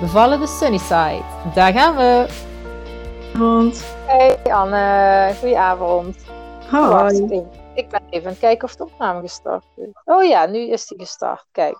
Bevallen de Sunnyside. Daar gaan we. Goedenavond. Hey Anne, goedenavond. Hoi. Ik ben even aan het kijken of de opname gestart is. Oh ja, nu is die gestart. Kijk.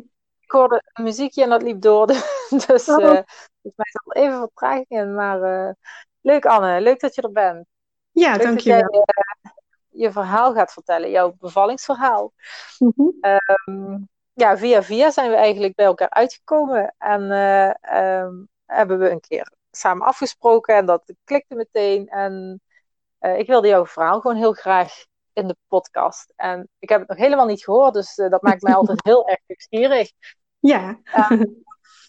ik hoorde een muziekje en dat liep door. Dus uh, volgens mij zat er even vertraging in. Maar uh, leuk Anne, leuk dat je er bent. Ja, leuk dankjewel. Dat jij, uh, je verhaal gaat vertellen, jouw bevallingsverhaal. Mm -hmm. um, ja, via via zijn we eigenlijk bij elkaar uitgekomen. En uh, um, hebben we een keer samen afgesproken en dat klikte meteen. En uh, ik wilde jouw verhaal gewoon heel graag in de podcast. En ik heb het nog helemaal niet gehoord, dus uh, dat maakt mij altijd heel erg nieuwsgierig. Ja.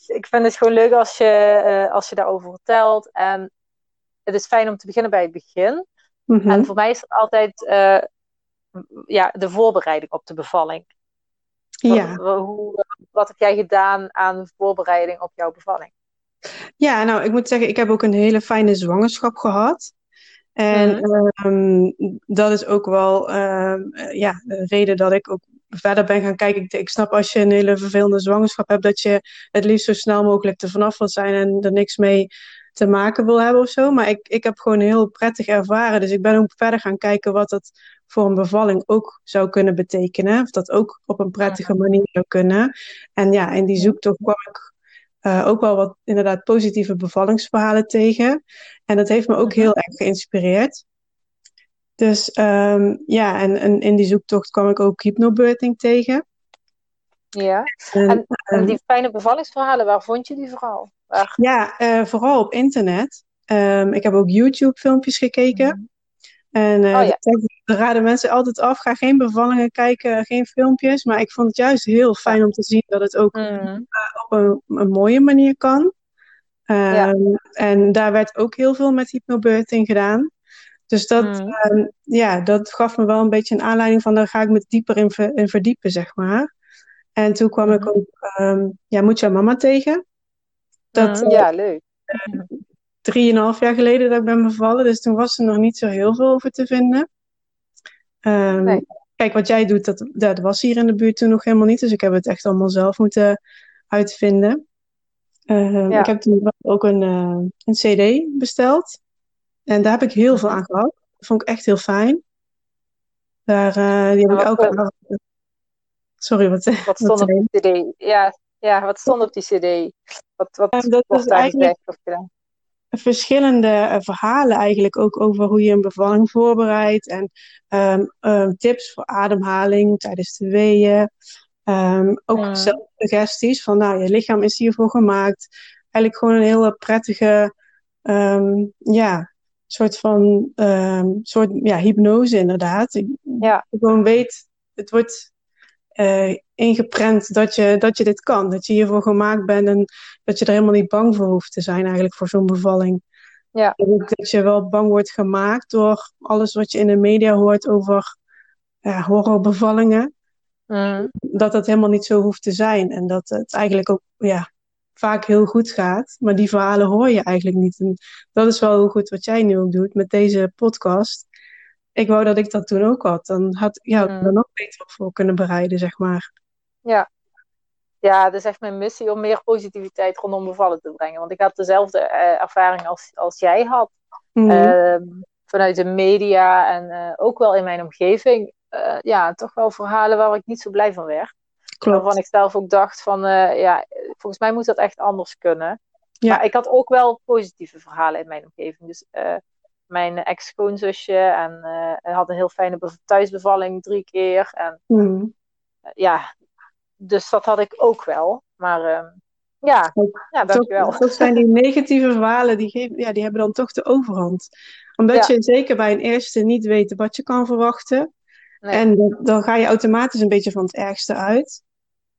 ik vind het gewoon leuk als je, als je daarover vertelt. En het is fijn om te beginnen bij het begin. Mm -hmm. En voor mij is dat altijd ja, de voorbereiding op de bevalling. Ja. Wat, hoe, wat heb jij gedaan aan voorbereiding op jouw bevalling? Ja, nou, ik moet zeggen, ik heb ook een hele fijne zwangerschap gehad. En mm -hmm. um, dat is ook wel um, ja, de reden dat ik ook verder ben gaan kijken. Ik, ik, snap als je een hele vervelende zwangerschap hebt, dat je het liefst zo snel mogelijk er vanaf wil zijn en er niks mee te maken wil hebben of zo. Maar ik, ik heb gewoon heel prettig ervaren. Dus ik ben ook verder gaan kijken wat dat voor een bevalling ook zou kunnen betekenen. Of dat ook op een prettige manier zou kunnen. En ja, in die zoektocht kwam ik uh, ook wel wat inderdaad positieve bevallingsverhalen tegen. En dat heeft me ook heel erg geïnspireerd. Dus um, ja, en, en, in die zoektocht kwam ik ook hypnobirthing tegen. Ja, en, en, en die fijne bevallingsverhalen, waar vond je die vooral? Ja, uh, vooral op internet. Um, ik heb ook YouTube-filmpjes gekeken. Mm. En uh, oh, ja. dat raden mensen altijd af. Ga geen bevallingen kijken, geen filmpjes. Maar ik vond het juist heel fijn om te zien dat het ook mm. uh, op een, een, mooie manier kan. Um, ja. En daar werd ook heel veel met hypnobirthing gedaan. Dus dat, mm. uh, ja, dat gaf me wel een beetje een aanleiding van... daar ga ik me dieper in, ver, in verdiepen, zeg maar. En toen kwam ik ook um, ja, Moet jouw mama tegen. Dat, ja, leuk drieënhalf jaar geleden dat ik ben bevallen. Dus toen was er nog niet zo heel veel over te vinden. Um, nee. Kijk, wat jij doet, dat, dat was hier in de buurt toen nog helemaal niet. Dus ik heb het echt allemaal zelf moeten uitvinden. Ja. Ik heb toen ook een, uh, een CD besteld. En daar heb ik heel veel aan gehad. Dat vond ik echt heel fijn. Daar, uh, die heb ik elke avond. Sorry, wat, wat stond wat op die CD? Ja, ja, wat stond op die CD? Wat, wat um, dat was eigenlijk verschillende uh, verhalen eigenlijk ook over hoe je een bevalling voorbereidt. En um, um, tips voor ademhaling tijdens de weeën. Um, ook ja. zelfsuggesties van nou, je lichaam is hiervoor gemaakt. Eigenlijk gewoon een hele prettige, ja, soort van soort, ja, hypnose inderdaad. Ik, ja. ik gewoon weet, het wordt uh, ingeprent dat je, dat je dit kan. Dat je hiervoor gemaakt bent en dat je er helemaal niet bang voor hoeft te zijn eigenlijk voor zo'n bevalling. Ja. Dat je wel bang wordt gemaakt door alles wat je in de media hoort over ja, horrorbevallingen. Mm. Dat dat helemaal niet zo hoeft te zijn. En dat het eigenlijk ook ja, vaak heel goed gaat. Maar die verhalen hoor je eigenlijk niet. En dat is wel heel goed wat jij nu ook doet met deze podcast ik wou dat ik dat toen ook had. Dan had ja, mm. er nog beter voor kunnen bereiden, zeg maar. Ja. Ja, het is echt mijn missie om meer positiviteit rondom bevallen te brengen. Want ik had dezelfde uh, ervaring als, als jij had. Mm. Uh, vanuit de media en uh, ook wel in mijn omgeving. Eh, ja, toch wel verhalen waar ik niet zo blij van werd. Klopt. Waarvan ik zelf ook dacht van, ja, volgens mij moet dat echt anders kunnen. Ja. Maar ik had ook wel positieve verhalen in mijn omgeving. Dus mijn ex-schoonzusje. En uh, had een heel fijne thuisbevalling drie keer. En mm. uh, ja, dus dat had ik ook wel. Maar uh, ja, ja, dankjewel. Toch, toch zijn die negatieve verhalen, die, geven, ja, die hebben dan toch de overhand. Omdat ja. je zeker bij een eerste niet weet wat je kan verwachten. Nee. En dan, dan ga je automatisch een beetje van het ergste uit.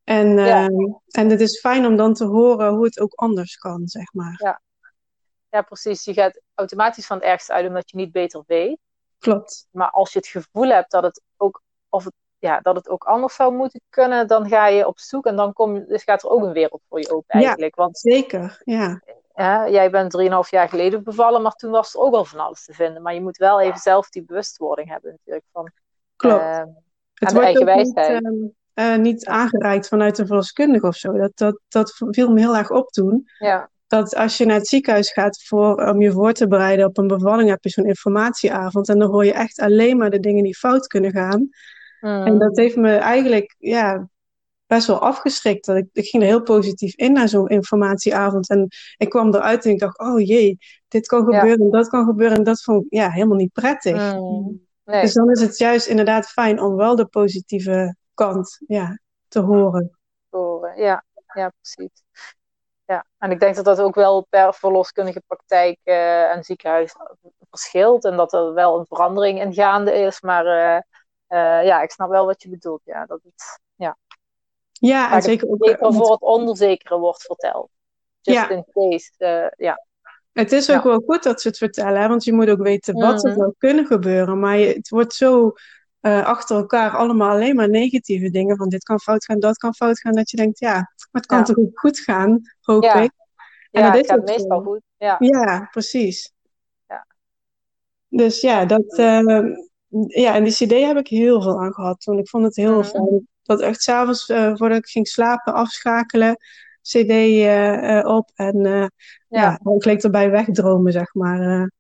En, ehm, en het is fijn om dan te horen hoe het ook anders kan, zeg maar. Ja. Ja, precies. Je gaat automatisch van het ergste uit omdat je niet beter weet. Klopt. Maar als je het gevoel hebt dat het ook, of het, ja, dat het ook anders zou moeten kunnen, dan ga je op zoek en dan kom, dus gaat er ook een wereld voor je open eigenlijk. Ja, Want zeker. Ja. Ja, jij bent 3,5 jaar geleden bevallen, maar toen was er ook al van alles te vinden. Maar je moet wel even zelf die bewustwording hebben natuurlijk. Van, Klopt. Uh, het de eigen niet, wijsheid. uh, niet aangereikt vanuit een verloskundige of zo. Dat, dat, dat viel me heel erg op toen. Ja. Dat als je naar het ziekenhuis gaat voor, om je voor te bereiden op een bevalling, heb je zo'n informatieavond. En dan hoor je echt alleen maar de dingen die fout kunnen gaan. Mm. En dat heeft me eigenlijk ja, best wel afgeschrikt. Dat ik, ik ging er heel positief in naar zo'n informatieavond. En ik kwam eruit en ik dacht, oh jee, dit kan gebeuren en dat kan gebeuren. En dat vond ik ja, helemaal niet prettig. Mm. Nee. Dus dan is het juist inderdaad fijn om wel de positieve kant ja, te horen. Horen, ja, ja, precies. Ja, en ik denk dat dat ook wel per verloskundige praktijk uh, en ziekenhuis verschilt. En dat er wel een verandering in gaande is. Maar uh, uh, ja, ik snap wel wat je bedoelt. Ja, dat het, ja. Ja, en zeker ook. Zeker voor het onzekere wordt verteld. Just Ja. in case. ja. Het is ook Ja. wel goed dat ze het vertellen, hè, want je moet ook weten wat er Mhm. zou kunnen gebeuren. Maar je, het wordt zo eh, achter elkaar allemaal alleen maar negatieve dingen. Van dit kan fout gaan, dat kan fout gaan. Dat je denkt, ja, maar het kan Ja. toch ook goed gaan, hoop Ja. ik. En Ja, dat het is gaat ook meestal goed. Ja. Ja, precies. Ja. Dus ja, dat, eh, ja, en die CD heb ik heel veel aan gehad toen. Ik vond het heel Mhm. fijn. Dat echt s'avonds, eh voordat ik ging slapen, afschakelen, CD op. En ja. Ja. dan leek erbij wegdromen, zeg maar.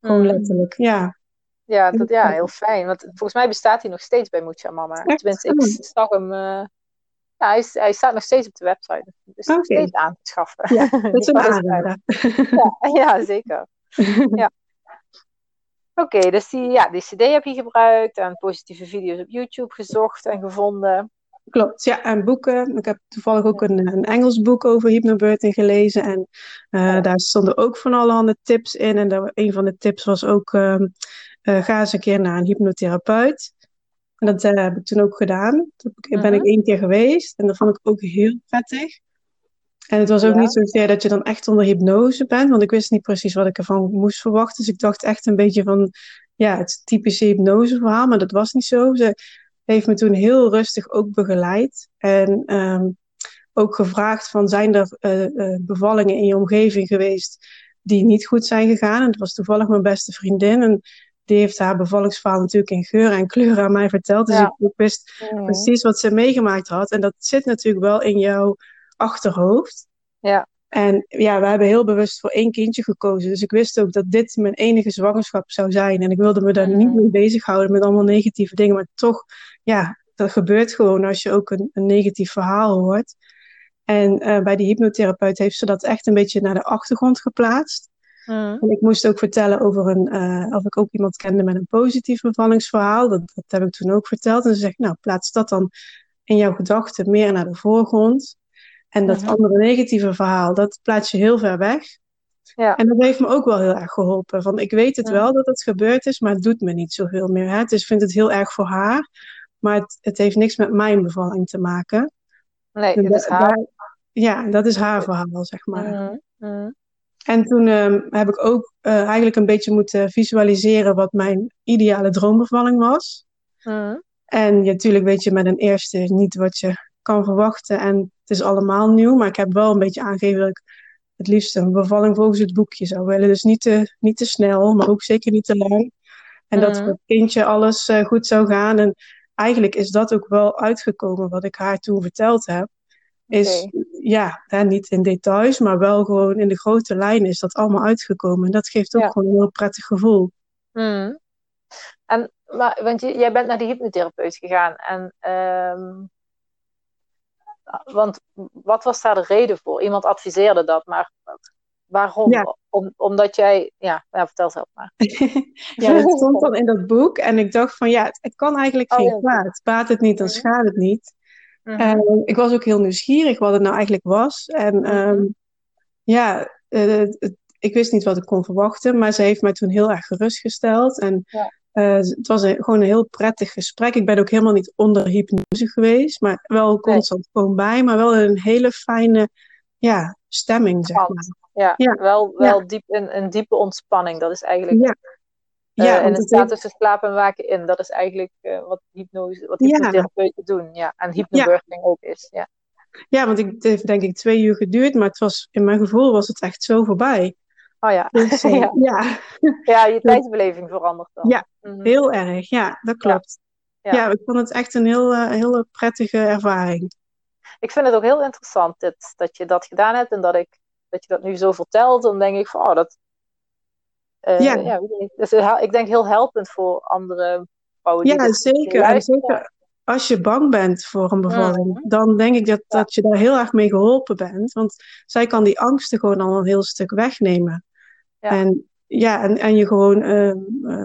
gewoon Mhm. letterlijk. Ja. Ja, dat, ja, heel fijn. Want volgens mij bestaat hij nog steeds bij Mucha Mama. Tenminste, ik zag hem. eh, ja, hij, hij staat nog steeds op de website. Dus nog Oké. steeds aan te schaffen. Ja, dat is een aanrader. Ja, ja, zeker. Oké, dus die, ja, die CD heb je gebruikt en positieve video's op YouTube gezocht en gevonden. Klopt, ja, en boeken. Ik heb toevallig ook een, een Engels boek over hypnobirthing gelezen. En eh, daar stonden ook van allerhande tips in. En daar, een van de tips was ook, ehm, eh, ga eens een keer naar een hypnotherapeut. En dat eh, heb ik toen ook gedaan. Toen ben ik Mhm. één keer geweest. En dat vond ik ook heel prettig. En het was ook Ja. niet zozeer dat je dan echt onder hypnose bent. Want ik wist niet precies wat ik ervan moest verwachten. Dus ik dacht echt een beetje van, ja, het typische hypnoseverhaal. Maar dat was niet zo. Ze heeft me toen heel rustig ook begeleid. En ehm, ook gevraagd van, zijn er eh, bevallingen in je omgeving geweest die niet goed zijn gegaan? En dat was toevallig mijn beste vriendin. En die heeft haar bevallingsverhaal natuurlijk in geur en kleur aan mij verteld. Dus Ja. ik, wist precies wat ze meegemaakt had. En dat zit natuurlijk wel in jouw achterhoofd. Ja. En ja, we hebben heel bewust voor één kindje gekozen. Dus ik wist ook dat dit mijn enige zwangerschap zou zijn. En ik wilde me daar Mhm. niet mee bezighouden met allemaal negatieve dingen. Maar toch, ja, dat gebeurt gewoon als je ook een, een negatief verhaal hoort. En eh, bij die hypnotherapeut heeft ze dat echt een beetje naar de achtergrond geplaatst. En ik moest ook vertellen over een, eh, of ik ook iemand kende met een positief bevallingsverhaal. Dat, dat heb ik toen ook verteld. En ze zegt, nou, plaats dat dan in jouw gedachten meer naar de voorgrond. En dat andere negatieve verhaal, dat plaats je heel ver weg. Ja. En dat heeft me ook wel heel erg geholpen. Van, ik weet het wel dat het gebeurd is, maar het doet me niet zoveel meer. Hè? Dus ik vind het heel erg voor haar. Maar het, het heeft niks met mijn bevalling te maken. Nee, het is haar. daar- ja, dat is haar verhaal, zeg maar. En toen ehm, heb ik ook eh, eigenlijk een beetje moeten visualiseren wat mijn ideale droombevalling was. En ja, natuurlijk weet je met een eerste niet wat je kan verwachten. En het is allemaal nieuw, maar ik heb wel een beetje aangegeven dat ik het liefst een bevalling volgens het boekje zou willen. Dus niet te, niet te snel, maar ook zeker niet te lang. En dat voor het kindje alles eh, goed zou gaan. En eigenlijk is dat ook wel uitgekomen wat ik haar toen verteld heb. Is. Ja, hè, niet in details, maar wel gewoon in de grote lijnen is dat allemaal uitgekomen. En dat geeft ook Ja. gewoon een heel prettig gevoel. Mhm. En, maar, want je, jij bent naar de hypnotherapeut gegaan. En, ehm, want wat was daar de reden voor? Iemand adviseerde dat, maar waarom? Ja. Om, omdat jij, ja, ja, vertel zelf maar. ja, dat stond dan in dat boek. En ik dacht van ja, het, het kan eigenlijk Oh, geen kwaad. Baat het niet, dan Mhm. schaadt het niet. Mhm. En ik was ook heel nieuwsgierig wat het nou eigenlijk was. En Mhm. ehm, ja, eh, het- ik wist niet wat ik kon verwachten, maar ze heeft mij toen heel erg gerustgesteld. En Ja. uh, het was een, gewoon een heel prettig gesprek. Ik ben ook helemaal niet onder hypnose geweest, maar wel constant nee. gewoon bij, maar wel een hele fijne ja, stemming, zeg maar. Ja, ja. wel, wel ja. Diep, een, een diepe ontspanning. Dat is eigenlijk. Ja. Uh, ja, en het staat tussen slapen en waken in. Dat is eigenlijk uh, wat hypnose, wat hypnotherapeuten doen. Ja. En hypnobirthing ook is. Ja. ja, want ik, het heeft denk ik twee uur geduurd, maar het was, in mijn gevoel was het echt zo voorbij. Oh ja. Dus, uh, ja. ja. ja, je tijdsbeleving verandert dan. Ja, mm-hmm. heel erg. Ja, dat klopt. Ja, ik vond het echt een heel, heel prettige ervaring. Ik vind het ook heel interessant dit, dat je dat gedaan hebt en dat ik dat je dat nu zo vertelt, dan denk ik van, oh, dat. Uh, ja. ja dus ik denk heel helpend voor andere vrouwen. Ja, zeker. En zeker als je bang bent voor een bevalling, mm. dan denk ik dat, dat je daar heel erg mee geholpen bent. Want zij kan die angsten gewoon al een heel stuk wegnemen. Ja. En, ja, en, en je gewoon uh,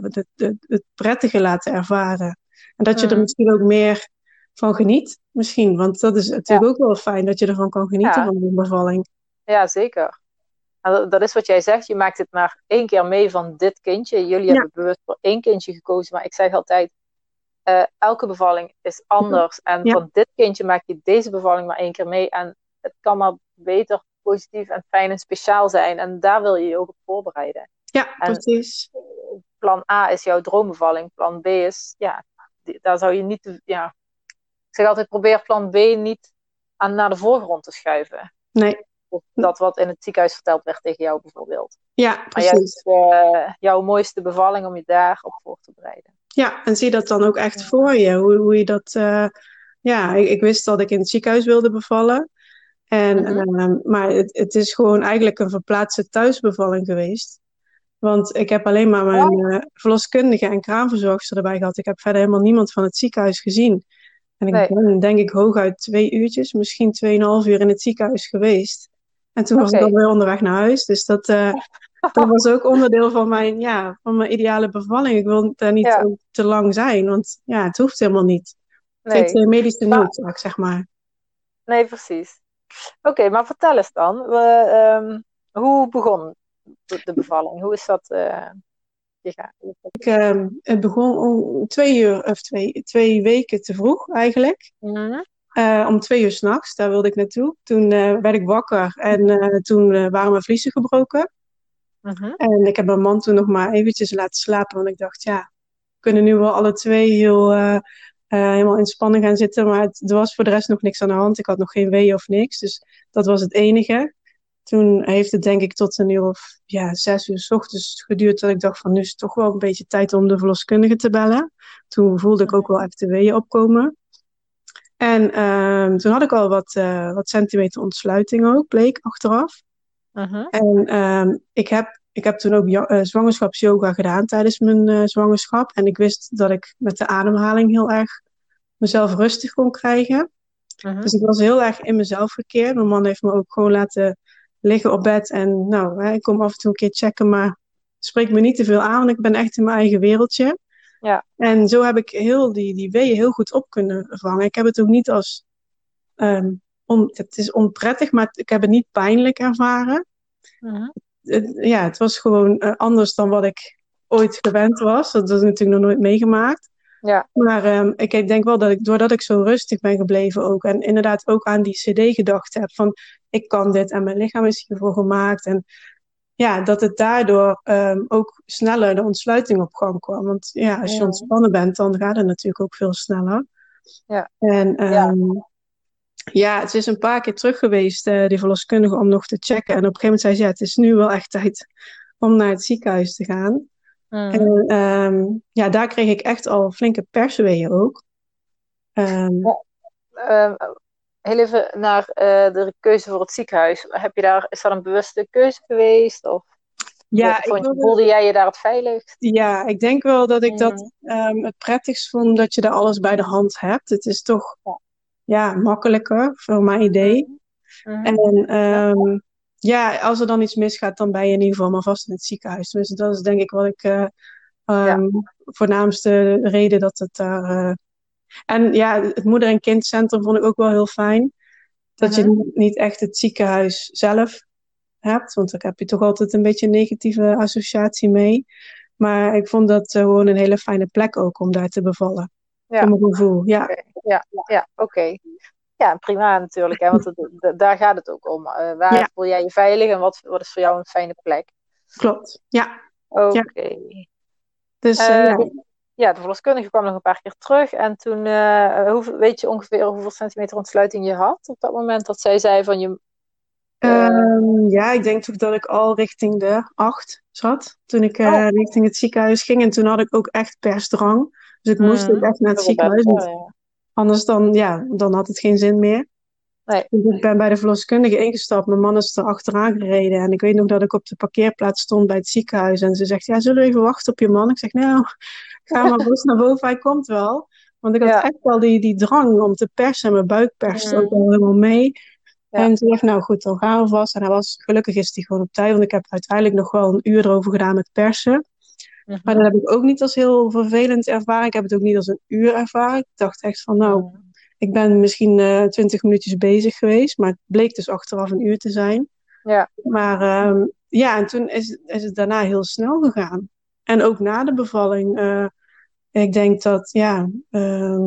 het, het, het, prettige laten ervaren. En dat je er misschien ook meer van geniet, misschien. Want dat is natuurlijk ja. ook wel fijn dat je ervan kan genieten van een bevalling. Ja, zeker. Nou, dat is wat jij zegt. Je maakt het maar één keer mee van dit kindje. Jullie ja. hebben bewust voor één kindje gekozen. Maar ik zeg altijd, uh, elke bevalling is anders. En ja. van dit kindje maak je deze bevalling maar één keer mee. En het kan maar beter, positief en fijn en speciaal zijn. En daar wil je je ook op voorbereiden. Ja, en precies. Plan A is jouw droombevalling. Plan B is, ja, daar zou je niet... Ja, ik zeg altijd, probeer plan B niet aan, naar de voorgrond te schuiven. Nee. Dat wat in het ziekenhuis verteld werd tegen jou bijvoorbeeld. Ja, precies. Maar juist uh, jouw mooiste bevalling om je daarop voor te bereiden. Ja, en zie dat dan ook echt voor je. Hoe, hoe je dat... Uh, ja, ik, ik, wist dat ik in het ziekenhuis wilde bevallen. En, mm-hmm. uh, maar het, het is gewoon eigenlijk een verplaatste thuisbevalling geweest. Want ik heb alleen maar mijn uh, verloskundige en kraamverzorgster erbij gehad. Ik heb verder helemaal niemand van het ziekenhuis gezien. En ik nee. ben denk ik hooguit twee uurtjes, misschien tweeënhalf uur in het ziekenhuis geweest. En toen okay. was ik dan weer onderweg naar huis. Dus dat, uh, dat was ook onderdeel van mijn, ja, van mijn ideale bevalling. Ik wil daar niet ja. te lang zijn, want ja, het hoeft helemaal niet. Het nee. heeft uh, medische noodzaak, zeg maar. Nee, precies. Oké, okay, maar vertel eens dan. We, um, hoe begon de, de, bevalling? Hoe is dat uh, gegaan? Ik, uh, het begon om twee uur of twee, twee weken te vroeg eigenlijk. Mm -hmm. Uh, om twee uur s'nachts, daar wilde ik naartoe. Toen uh, werd ik wakker en uh, toen waren mijn vliezen gebroken. -huh. En ik heb mijn man toen nog maar eventjes laten slapen, want ik dacht, ja, we kunnen nu wel alle twee heel, helemaal in spanning gaan zitten. Maar het, er was voor de rest nog niks aan de hand. Ik had nog geen wee of niks, dus dat was het enige. Toen heeft het denk ik tot een uur of ja, zes uur s ochtends geduurd dat ik dacht van nu is het toch wel een beetje tijd om de verloskundige te bellen. Toen voelde ik ook wel echt de weeën opkomen. En um, toen had ik al wat, uh, wat centimeter ontsluiting ook, bleek achteraf. Uh -huh. En um, ik, heb, ik heb toen ook uh, zwangerschapsyoga gedaan tijdens mijn uh, zwangerschap. En ik wist dat ik met de ademhaling heel erg mezelf rustig kon krijgen. Uh -huh. Dus ik was heel erg in mezelf gekeerd. Mijn man heeft me ook gewoon laten liggen op bed. En nou, hè, ik kom af en toe een keer checken, maar spreek me niet te veel aan, want ik ben echt in mijn eigen wereldje. Ja. En zo heb ik heel die, die weeën heel goed op kunnen vangen. Ik heb het ook niet als. Um, on, het is onprettig, maar ik heb het niet pijnlijk ervaren. Uh -huh. het, ja, het was gewoon uh, anders dan wat ik ooit gewend was. Dat is natuurlijk nog nooit meegemaakt. Ja. Maar um, ik, ik denk wel dat ik, doordat ik zo rustig ben gebleven ook. En inderdaad ook aan die CD gedacht heb. Van ik kan dit en mijn lichaam is hiervoor gemaakt. En ja, dat het daardoor um, ook sneller de ontsluiting op gang kwam. Want ja, als je ja. ontspannen bent, dan gaat het natuurlijk ook veel sneller. Ja. En um, ja. ja, het is een paar keer terug geweest, uh, die verloskundige, om nog te checken. En op een gegeven moment zei ze, ja, het is nu wel echt tijd om naar het ziekenhuis te gaan. Mm. En um, ja, daar kreeg ik echt al flinke persweeën ook. Heel even naar uh, de keuze voor het ziekenhuis. Heb je daar, is dat een bewuste keuze geweest? Of ja, vond, wilde... voelde jij je daar het veiligst? Ja, ik denk wel dat ik mm. dat um, het prettigst vond dat je daar alles bij de hand hebt. Het is toch ja, ja makkelijker, voor mijn idee. Mm. En um, ja. als er dan iets misgaat, dan ben je in ieder geval maar vast in het ziekenhuis. Dus dat is denk ik wat ik uh, um, voornaamste reden dat het daar uh, en ja, het moeder- en kindcentrum vond ik ook wel heel fijn. Dat je niet echt het ziekenhuis zelf hebt, want daar heb je toch altijd een beetje een negatieve associatie mee. Maar ik vond dat gewoon een hele fijne plek ook om daar te bevallen. Ja. Voor mijn gevoel, ja. Ja, ja oké. Ja, prima natuurlijk, hè, want het, daar gaat het ook om. Uh, waar voel jij je veilig en wat, wat is voor jou een fijne plek? Klopt, ja. Oké. Dus, uh, ja. Ja. de verloskundige kwam nog een paar keer terug. En toen, hoe, weet je ongeveer hoeveel centimeter ontsluiting je had op dat moment dat zij zei van je Ehm, ja, ik denk toch dat ik al richting de acht zat. Toen ik uh, richting het ziekenhuis ging. En toen had ik ook echt persdrang. Dus ik moest ook mm, echt naar het ziekenhuis. Anders dan, ja, dan had het geen zin meer. Nee. Dus ik ben bij de verloskundige ingestapt. Mijn man is er achteraan gereden. En ik weet nog dat ik op de parkeerplaats stond bij het ziekenhuis. En ze zegt, ja, zullen we even wachten op je man? Ik zeg, nou, ga maar vast naar boven. Hij komt wel. Want ik had echt wel die, die drang om te persen. Mijn buik perste mm. ook al helemaal mee. En toen dacht nou goed, dan gaan we vast. En hij was, gelukkig is hij gewoon op tijd, want ik heb uiteindelijk nog wel een uur erover gedaan met persen. Mhm. Maar dat heb ik ook niet als heel vervelend ervaren. Ik heb het ook niet als een uur ervaren. Ik dacht echt van, nou, mhm. Ik ben misschien uh, twintig minuutjes bezig geweest. Maar het bleek dus achteraf een uur te zijn. Ja. Maar uh, ja, en toen is, is het daarna heel snel gegaan. En ook na de bevalling. Uh, ik denk dat, ja, uh,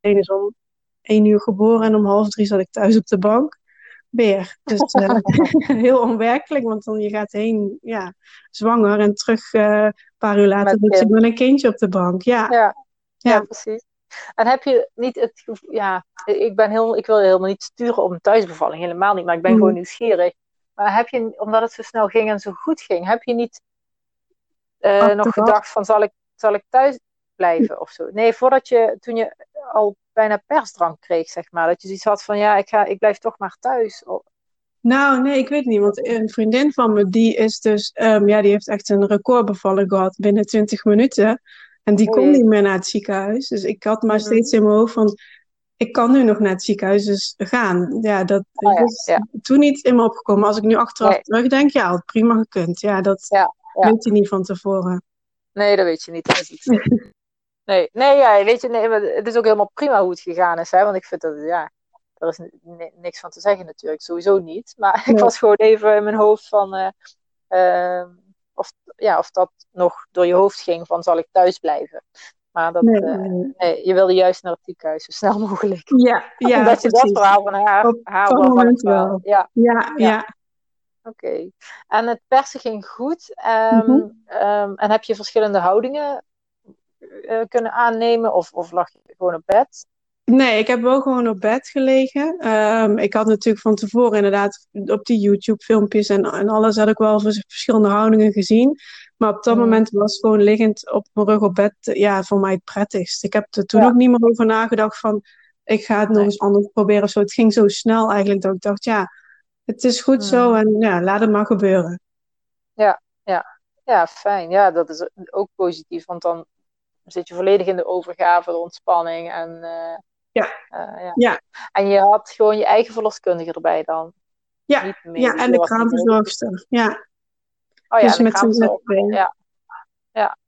is om één uur geboren en om half drie zat ik thuis op de bank. Weer. Dus uh, heel onwerkelijk, want dan je gaat heen, ja, zwanger en terug uh, een paar uur later zit ik met een kindje op de bank. Ja. Ja. ja. precies. En heb je niet het ja, ik, ben heel, ik wil helemaal niet sturen op een thuisbevalling, helemaal niet, maar ik ben mm. gewoon nieuwsgierig. Maar heb je, omdat het zo snel ging en zo goed ging, heb je niet uh, nog gedacht van zal ik, zal ik thuis blijven of zo? Nee, voordat je, toen je al bijna persdrang kreeg, zeg maar. Dat je zoiets had van, ja, ik, ga, ik blijf toch maar thuis. Nou, nee, ik weet niet. Want een vriendin van me, die is dus, um, ja, die heeft echt een recordbevalling gehad binnen 20 minuten. En die kon niet meer naar het ziekenhuis. Dus ik had maar mhm. steeds in mijn hoofd van, ik kan nu nog naar het ziekenhuis dus gaan. Ja, dat oh is toen niet in me opgekomen. Als ik nu achteraf nee. terugdenk, ja, had prima gekund. Ja, dat ja, weet je niet van tevoren. Nee, dat weet je niet. Dat is Nee, nee, ja, weet je, nee, het is ook helemaal prima hoe het gegaan is. Hè? Want ik vind dat, ja, er is niks van te zeggen natuurlijk, sowieso niet. Maar ik was gewoon even in mijn hoofd van, uh, uh, of, ja, of dat nog door je hoofd ging van, zal ik thuis blijven? Maar dat, nee, nee. je wilde juist naar het ziekenhuis, zo snel mogelijk. Ja, ja Dat je dat verhaal van haar, Op haar wel. Ja, ja, ja. Oké. En het persen ging goed. Um, mm um, en heb je verschillende houdingen uh, kunnen aannemen? Of, of lag je gewoon op bed? Nee, ik heb wel gewoon op bed gelegen. Um, ik had natuurlijk van tevoren inderdaad op die YouTube-filmpjes en, en alles had ik wel verschillende houdingen gezien. Maar op dat mm. moment was gewoon liggend op mijn rug op bed ja, voor mij het prettigst. Ik heb er toen ook niet meer over nagedacht van ik ga het nog eens anders proberen of zo. Het ging zo snel eigenlijk dat ik dacht ja, het is goed zo mm. en ja, laat het maar gebeuren. Ja, ja. ja, fijn. Ja, dat is ook positief, want dan zit je volledig in de overgave, de ontspanning. En, uh, ja. Uh, ja. ja. En je had gewoon je eigen verloskundige erbij dan. Ja, ja en de kraamverzorgster. Ja. Oh ja, dus met z'n Ja. ja.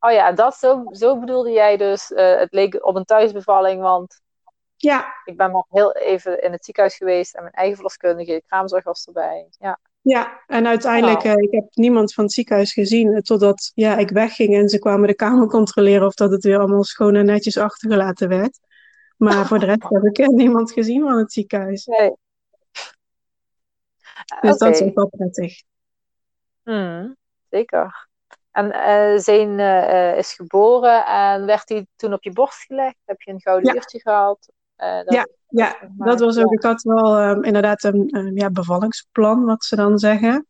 Oh ja, dat zo, zo bedoelde jij dus. Uh, het leek op een thuisbevalling, want ja. ik ben nog heel even in het ziekenhuis geweest en mijn eigen verloskundige, kraamzorg was erbij. Ja. Ja, en uiteindelijk, uh, ik heb niemand van het ziekenhuis gezien eh, totdat ja, ik wegging en ze kwamen de kamer controleren of dat het weer allemaal schoon en netjes achtergelaten werd. Maar voor de rest heb ik niemand gezien van het ziekenhuis. Nee. Dus dat is ook wel prettig. Hmm, zeker. En uh, Zeen uh, is geboren en werd hij toen op je borst gelegd? Heb je een gouden ja. uurtje gehaald? Uh, ja, ja, dat was ook. Ik had wel um, inderdaad een, ja, bevallingsplan, wat ze dan zeggen.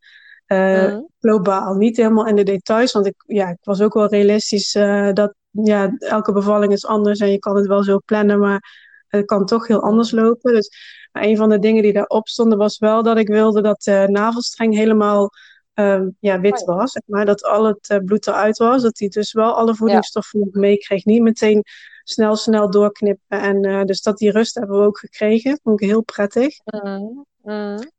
Uh, mm. Globaal, niet helemaal in de details, want ik, ja, ik was ook wel realistisch dat ja, elke bevalling is anders en je kan het wel zo plannen, maar het kan toch heel anders lopen. Dus een van de dingen die daarop stonden was wel dat ik wilde dat de navelstreng helemaal um, ja, wit oh was. Maar dat al het bloed eruit was, dat hij dus wel alle voedingsstoffen ja. meekreeg. Niet meteen snel, snel doorknippen. En uh, dus dat die rust hebben we ook gekregen. Vond ik heel prettig. Mm, mm.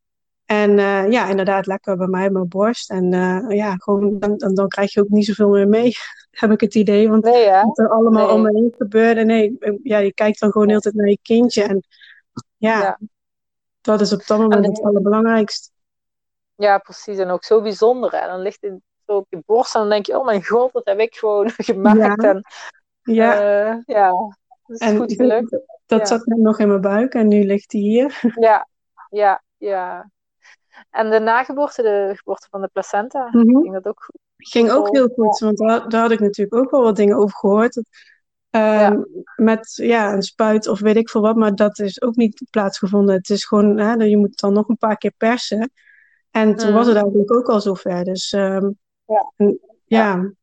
En uh, ja, inderdaad, lekker bij mij mijn borst. En uh, ja, gewoon, dan, dan, krijg je ook niet zoveel meer mee, heb ik het idee. Want nee, wat er allemaal nee. om me heen gebeurde. Nee, ja, je kijkt dan gewoon heel tijd naar je kindje. En ja, ja. dat is op dat moment het allerbelangrijkste. Ja, precies. En ook zo bijzonder. En dan ligt in zo op je borst. En dan denk je, oh mijn god, dat heb ik gewoon gemaakt. Ja. En Ja, eh, ja, dat is en goed gelukt. dat, Ja. zat nog in mijn buik en nu ligt hij hier. Ja, ja, ja. En de nageboorte, de geboorte van de placenta, Mhm. ging dat ook goed? Ging ook heel goed, want daar, daar had ik natuurlijk ook wel wat dingen over gehoord. Ehm, Met ja, een spuit of weet ik veel wat, maar dat is ook niet plaatsgevonden. Het is gewoon, hè, je moet dan nog een paar keer persen. En toen Mhm. was het eigenlijk ook al zover. Dus ehm, Ja. en, ja. En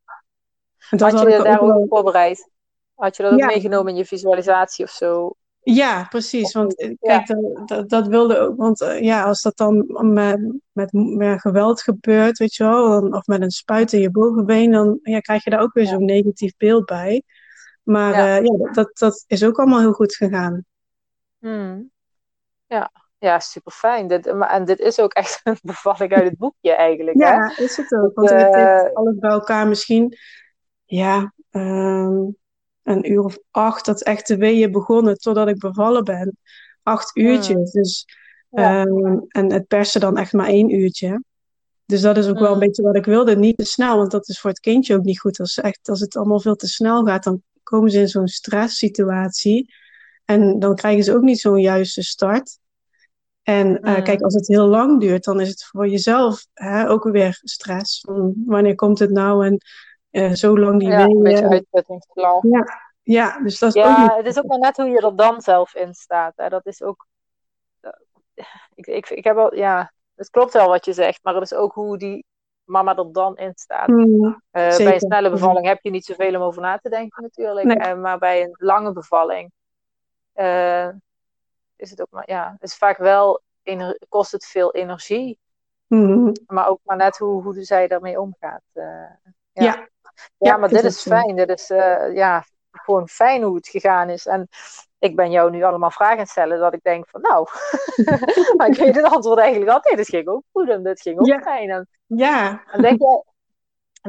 dat Had had je daar ook ook voorbereid? Had je dat ook meegenomen in je visualisatie of zo? Ja, precies. Want eh, kijk, dat, dat, dat wilde ook. Want eh, ja, als dat dan met, met, met geweld gebeurt, weet je wel, of met een spuit in je bovenbeen, dan ja, krijg je daar ook weer zo'n negatief beeld bij. Maar Ja. eh, ja, dat, dat, is ook allemaal heel goed gegaan. Hmm. Ja. ja, super fijn. Dit, maar, en dit is ook echt een bevalling uit het boekje eigenlijk. Hè? Ja, is het ook. Want het heeft alles bij elkaar misschien, ja, ehm, een uur of acht dat echt de weeën begonnen totdat ik bevallen ben. Acht uurtjes. Dus. Ja. ehm, en het persen dan echt maar één uurtje. Dus dat is ook wel een Mm. beetje wat ik wilde. Niet te snel, want dat is voor het kindje ook niet goed. Als, echt, als het allemaal veel te snel gaat, dan komen ze in zo'n stresssituatie. En dan krijgen ze ook niet zo'n juiste start. En eh, Mm. kijk, als het heel lang duurt, dan is het voor jezelf hè, ook weer stress. Van, wanneer komt het nou? En eh, zo lang die Ja, een uitputtingsverlaag. Ja, dus dat is ook Ja, het is ook maar net hoe je er dan zelf in staat. Hè. Dat is ook. eh, Ik, ik, ik heb al, ja, het klopt wel wat je zegt, maar het is ook hoe die mama er dan in staat. Mm, Eh, bij een snelle bevalling heb je niet zoveel om over na te denken, natuurlijk. Nee. Eh, maar bij een lange bevalling eh, is het ook maar, ja, is vaak wel, kost het veel energie. mm, Maar ook maar net hoe, hoe zij daarmee omgaat. eh. ja. ja. Ja, maar dit is fijn. Dit is eh, ja, gewoon fijn hoe het gegaan is. En ik ben jou nu allemaal vragen stellen dat ik denk van nou, maar ik weet het antwoord eigenlijk altijd. Dit ging ook goed en dit ging ook Ja. fijn. En, Ja. en denk, jij,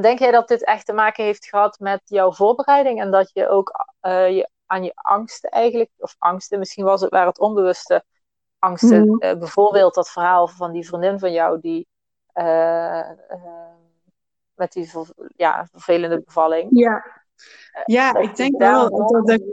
denk jij dat dit echt te maken heeft gehad met jouw voorbereiding en dat je ook eh, je, aan je angsten eigenlijk, of angsten, misschien was het waar het onbewuste angsten, Mhm. eh, bijvoorbeeld dat verhaal van die vriendin van jou die met die ja, vervelende bevalling. Ja, ja dat ik denk wel dat ik,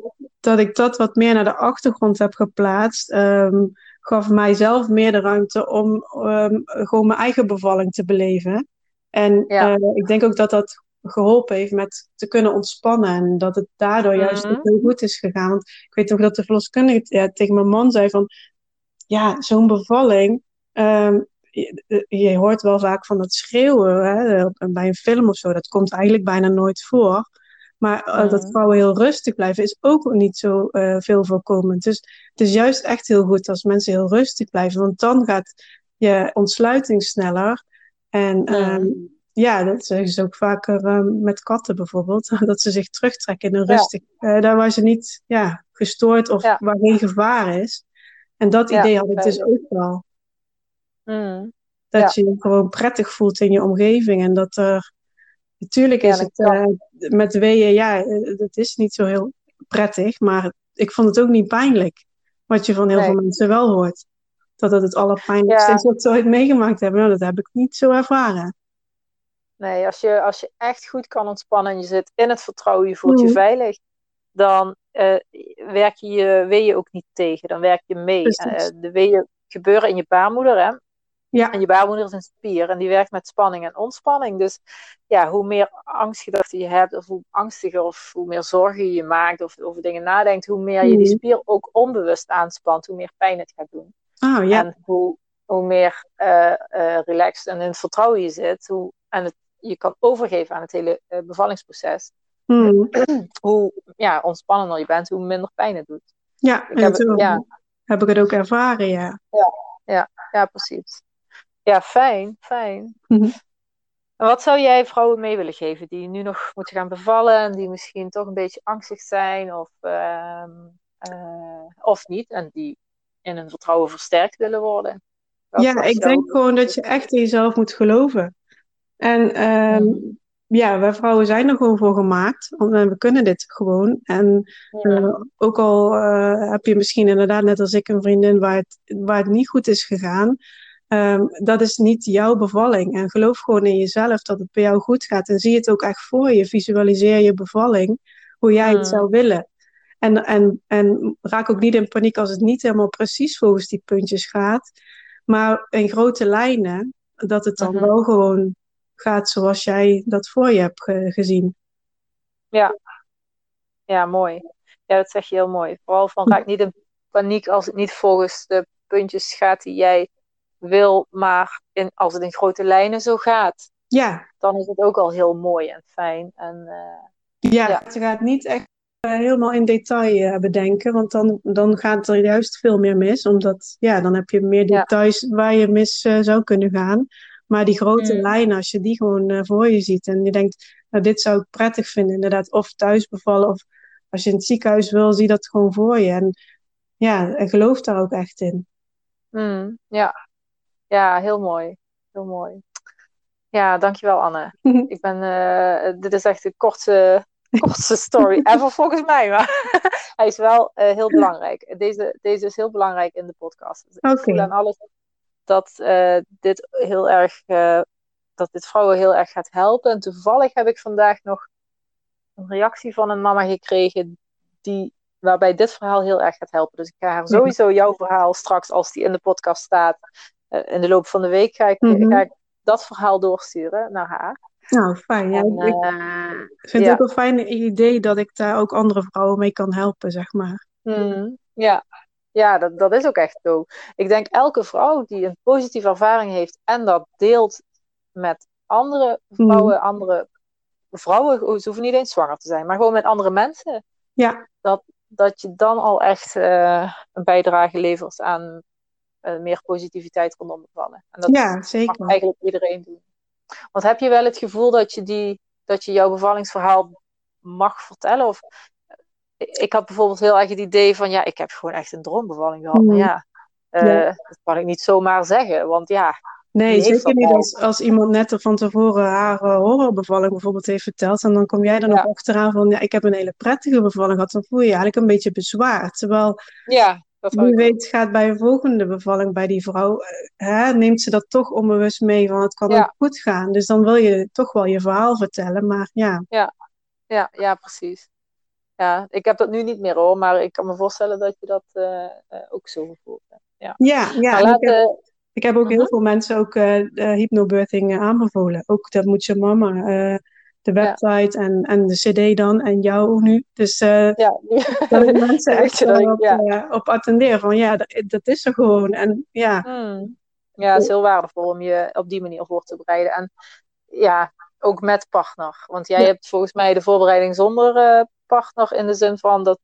dat ik dat wat meer naar de achtergrond heb geplaatst. ehm, gaf mijzelf meer de ruimte om ehm, gewoon mijn eigen bevalling te beleven. En Ja. eh, ik denk ook dat dat geholpen heeft met te kunnen ontspannen. En dat het daardoor juist Mhm. ook heel goed is gegaan. Want ik weet nog dat de verloskundige ja, tegen mijn man zei van... Ja, zo'n bevalling... ehm, je, je hoort wel vaak van dat schreeuwen hè, bij een film of zo. Dat komt eigenlijk bijna nooit voor. Maar eh, dat Mhm. vrouwen heel rustig blijven is ook niet zo eh, veel voorkomend. Dus het is juist echt heel goed als mensen heel rustig blijven. Want dan gaat je ontsluiting sneller. En ehm, Mhm. ja, dat zeggen ze ook vaker ehm, met katten bijvoorbeeld. Dat ze zich terugtrekken in een Ja. rustig... eh, daar waar ze niet ja, gestoord of Ja. waar geen gevaar is. En dat Ja, idee had ik dat dus ook wel. Mhm. Dat je je gewoon prettig voelt in je omgeving. En dat er... Natuurlijk is het eh, met weeën, ja, eh, het is niet zo heel prettig. Maar ik vond het ook niet pijnlijk. Wat je van heel Nee. veel mensen wel hoort. Dat het het allerpijnlijkste Ja. is wat ze ooit meegemaakt hebben. Nou, dat heb ik niet zo ervaren. Nee, als je, als je echt goed kan ontspannen en je zit in het vertrouwen, je voelt je Mhm. veilig, dan eh, werk je je weeën ook niet tegen. Dan werk je mee. Eh, de weeën gebeuren in je baarmoeder, hè? Ja, En je baarmoeder is een spier en die werkt met spanning en ontspanning. Dus ja, hoe meer angstgedachten je hebt, of hoe angstiger of hoe meer zorgen je je maakt of over dingen nadenkt, hoe meer je die Mhm. spier ook onbewust aanspant, hoe meer pijn het gaat doen. oh ja. En hoe, hoe meer eh, eh, relaxed en in het vertrouwen je zit, hoe, en het, je kan overgeven aan het hele eh, bevallingsproces, Mhm. hoe ja, ontspannender je bent, hoe minder pijn het doet. Ja, Ik heb, ja, heb ik het ook ervaren, ja. ja, precies. Ja, fijn, fijn. Mhm. En wat zou jij vrouwen mee willen geven die nu nog moeten gaan bevallen en die misschien toch een beetje angstig zijn of, ehm, eh, of niet en die in hun vertrouwen versterkt willen worden? Wat Ja, ik denk gewoon dat je echt in jezelf moet geloven. En ehm, Mhm. ja, wij vrouwen zijn er gewoon voor gemaakt. Want we kunnen dit gewoon. En Ja. eh, ook al eh, heb je misschien inderdaad net als ik een vriendin waar het, waar het niet goed is gegaan. Ehm, dat is niet jouw bevalling. En geloof gewoon in jezelf dat het bij jou goed gaat. En zie het ook echt voor je. Visualiseer je bevalling, hoe jij het Mm. zou willen. En, en, en raak ook niet in paniek als het niet helemaal precies volgens die puntjes gaat. Maar in grote lijnen, dat het dan Mhm. wel gewoon gaat zoals jij dat voor je hebt ge- gezien. Ja, mooi. Ja, dat zeg je heel mooi. Vooral van raak niet in paniek als het niet volgens de puntjes gaat die jij wil, maar in, als het in grote lijnen zo gaat, Ja, dan is het ook al heel mooi en fijn. En eh, ja, Ja. je gaat niet echt eh, helemaal in detail eh, bedenken, want dan, dan gaat er juist veel meer mis. Omdat, ja, dan heb je meer Ja. details waar je mis zou kunnen gaan. Maar die grote Mm. lijnen, als je die gewoon voor je ziet en je denkt, nou, dit zou ik prettig vinden, inderdaad, of thuis bevallen, of als je in het ziekenhuis wil, zie dat gewoon voor je. En ja, en geloof daar ook echt in. mm, ja. Ja, heel mooi. Heel mooi. Ja, dankjewel Anne. Ik ben, eh, dit is echt de kortste, kortste story ever volgens mij. Maar hij is wel eh, heel belangrijk. Deze, deze is heel belangrijk in de podcast. Dus ik voel aan alles dat eh, dit heel erg, dat dit vrouwen heel erg gaat helpen. En toevallig heb ik vandaag nog een reactie van een mama gekregen die, waarbij dit verhaal heel erg gaat helpen. Dus ik ga haar sowieso jouw verhaal straks, als die in de podcast staat, in de loop van de week, ga ik, Mhm. ga ik dat verhaal doorsturen naar haar. Nou, fijn. Ja, En, ik eh, vind ja. het ook een fijn idee dat ik daar ook andere vrouwen mee kan helpen, zeg maar. Hmm, ja, ja dat, dat is ook echt zo. Ik denk elke vrouw die een positieve ervaring heeft en dat deelt met andere vrouwen, andere vrouwen, ze hoeven niet eens zwanger te zijn, maar gewoon met andere mensen, Ja, dat je dan al echt eh, een bijdrage levert aan eh, meer positiviteit rondom bevallen. En dat ja, mag zeker. eigenlijk iedereen doen. Want heb je wel het gevoel dat je, die, dat je jouw bevallingsverhaal mag vertellen? Of, ik ik had bijvoorbeeld heel erg het idee van, ja, ik heb gewoon echt een droombevalling gehad. Maar Mm. ja, eh, Ja. dat kan ik niet zomaar zeggen. Want ja, Nee, zeker niet als, als iemand net van tevoren haar eh, horrorbevalling bijvoorbeeld heeft verteld. En dan kom jij er nog Ja. achteraan van, ja, ik heb een hele prettige bevalling gehad. Dan voel je je eigenlijk een beetje bezwaard. Terwijl, ja dat wie weet gaat bij een volgende bevalling bij die vrouw, eh, hè, neemt ze dat toch onbewust mee van, het kan Ja. ook goed gaan. Dus dan wil je toch wel je verhaal vertellen. Maar ja, Ja, ja, precies. Ja, ik heb dat nu niet meer hoor, maar ik kan me voorstellen dat je dat eh, eh, ook zo hebt. Ja. ja, ja. laat, ik, heb, ik heb ook Mhm. heel veel mensen ook hypnobirthing aanbevolen. Ook dat moet je mama, de Ja. website en, en de cd dan en jou nu. Dus eh, ja, dat ik mensen echt dat ik- op, ja. op attendeer van ja, dat, dat is er gewoon. En ja, Hmm. Ja, het is heel waardevol om je op die manier voor te bereiden. En ja, ook met partner. Want jij Ja. hebt volgens mij de voorbereiding zonder eh, partner in de zin van dat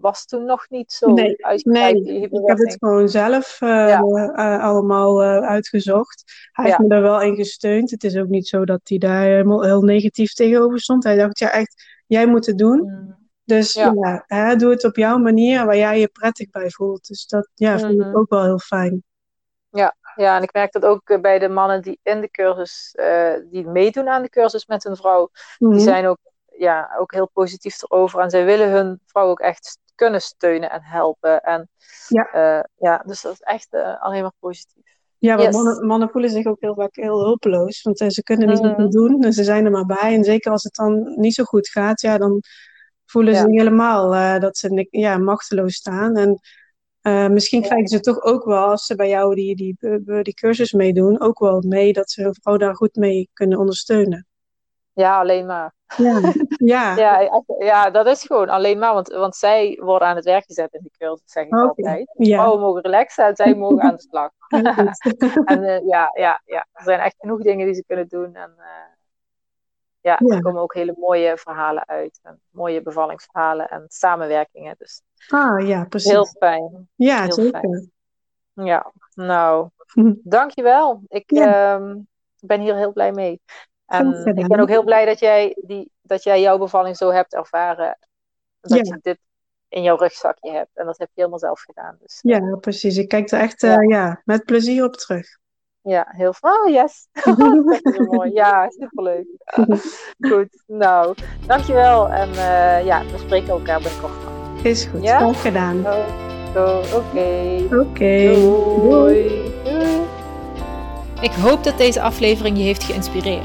was toen nog niet zo Nee, nee, die ik heb het gewoon zelf eh, Ja. eh, allemaal eh, uitgezocht. Hij heeft Ja. me er wel in gesteund. Het is ook niet zo dat hij daar helemaal heel negatief tegenover stond. Hij dacht, ja echt, jij moet het doen. Hmm. Dus Ja. ja, hè, doe het op jouw manier waar jij je prettig bij voelt. Dus dat ja, vind ik Mhm. ook wel heel fijn. Ja, en ik merk dat ook bij de mannen die in de cursus, die meedoen aan de cursus met hun vrouw, Mhm. die zijn ook, ja, ook heel positief erover. En zij willen hun vrouw ook echt kunnen steunen en helpen. En Ja. eh, ja, dus dat is echt eh, alleen maar positief. Ja, want Yes. mannen, mannen voelen zich ook heel vaak heel hulpeloos. Want eh, ze kunnen niet Mhm. zoveel doen. En ze zijn er maar bij. En zeker als het dan niet zo goed gaat, ja, dan voelen ze Ja. helemaal eh, dat ze ja, machteloos staan. En misschien krijgen ze toch ook wel, als ze bij jou die, die, die, die cursus meedoen, ook wel mee dat ze hun vrouw daar goed mee kunnen ondersteunen. Ja, alleen maar. Ja, ja. Ja, ja, dat is gewoon alleen maar, want, want zij worden aan het werk gezet in die cursus, zeg ik Oké. altijd. ja. Vrouwen mogen relaxen en zij mogen aan de slag. En eh, ja, ja, ja, er zijn echt genoeg dingen die ze kunnen doen. En eh, ja, Ja. er komen ook hele mooie verhalen uit. En mooie bevallingsverhalen en samenwerkingen. Dus Ah, ja, precies. heel fijn. ja, heel zeker. Ja, nou, dankjewel. Ik Ja. ehm, ben hier heel blij mee. En gedaan. ik ben ook heel blij dat jij, die, dat jij jouw bevalling zo hebt ervaren. Dat Ja. je dit in jouw rugzakje hebt. En dat heb je helemaal zelf gedaan. Dus eh, Ja, precies. Ik kijk er echt eh, Ja. ja, met plezier op terug. ja, heel veel. Oh, yes. mooi. Ja, superleuk. Goed, nou, dankjewel. En eh, ja, we spreken elkaar binnenkort. Is goed. Ja? Graag gedaan. Zo, zo, oké. Oké. Doei. Doei. Ik hoop dat deze aflevering je heeft geïnspireerd.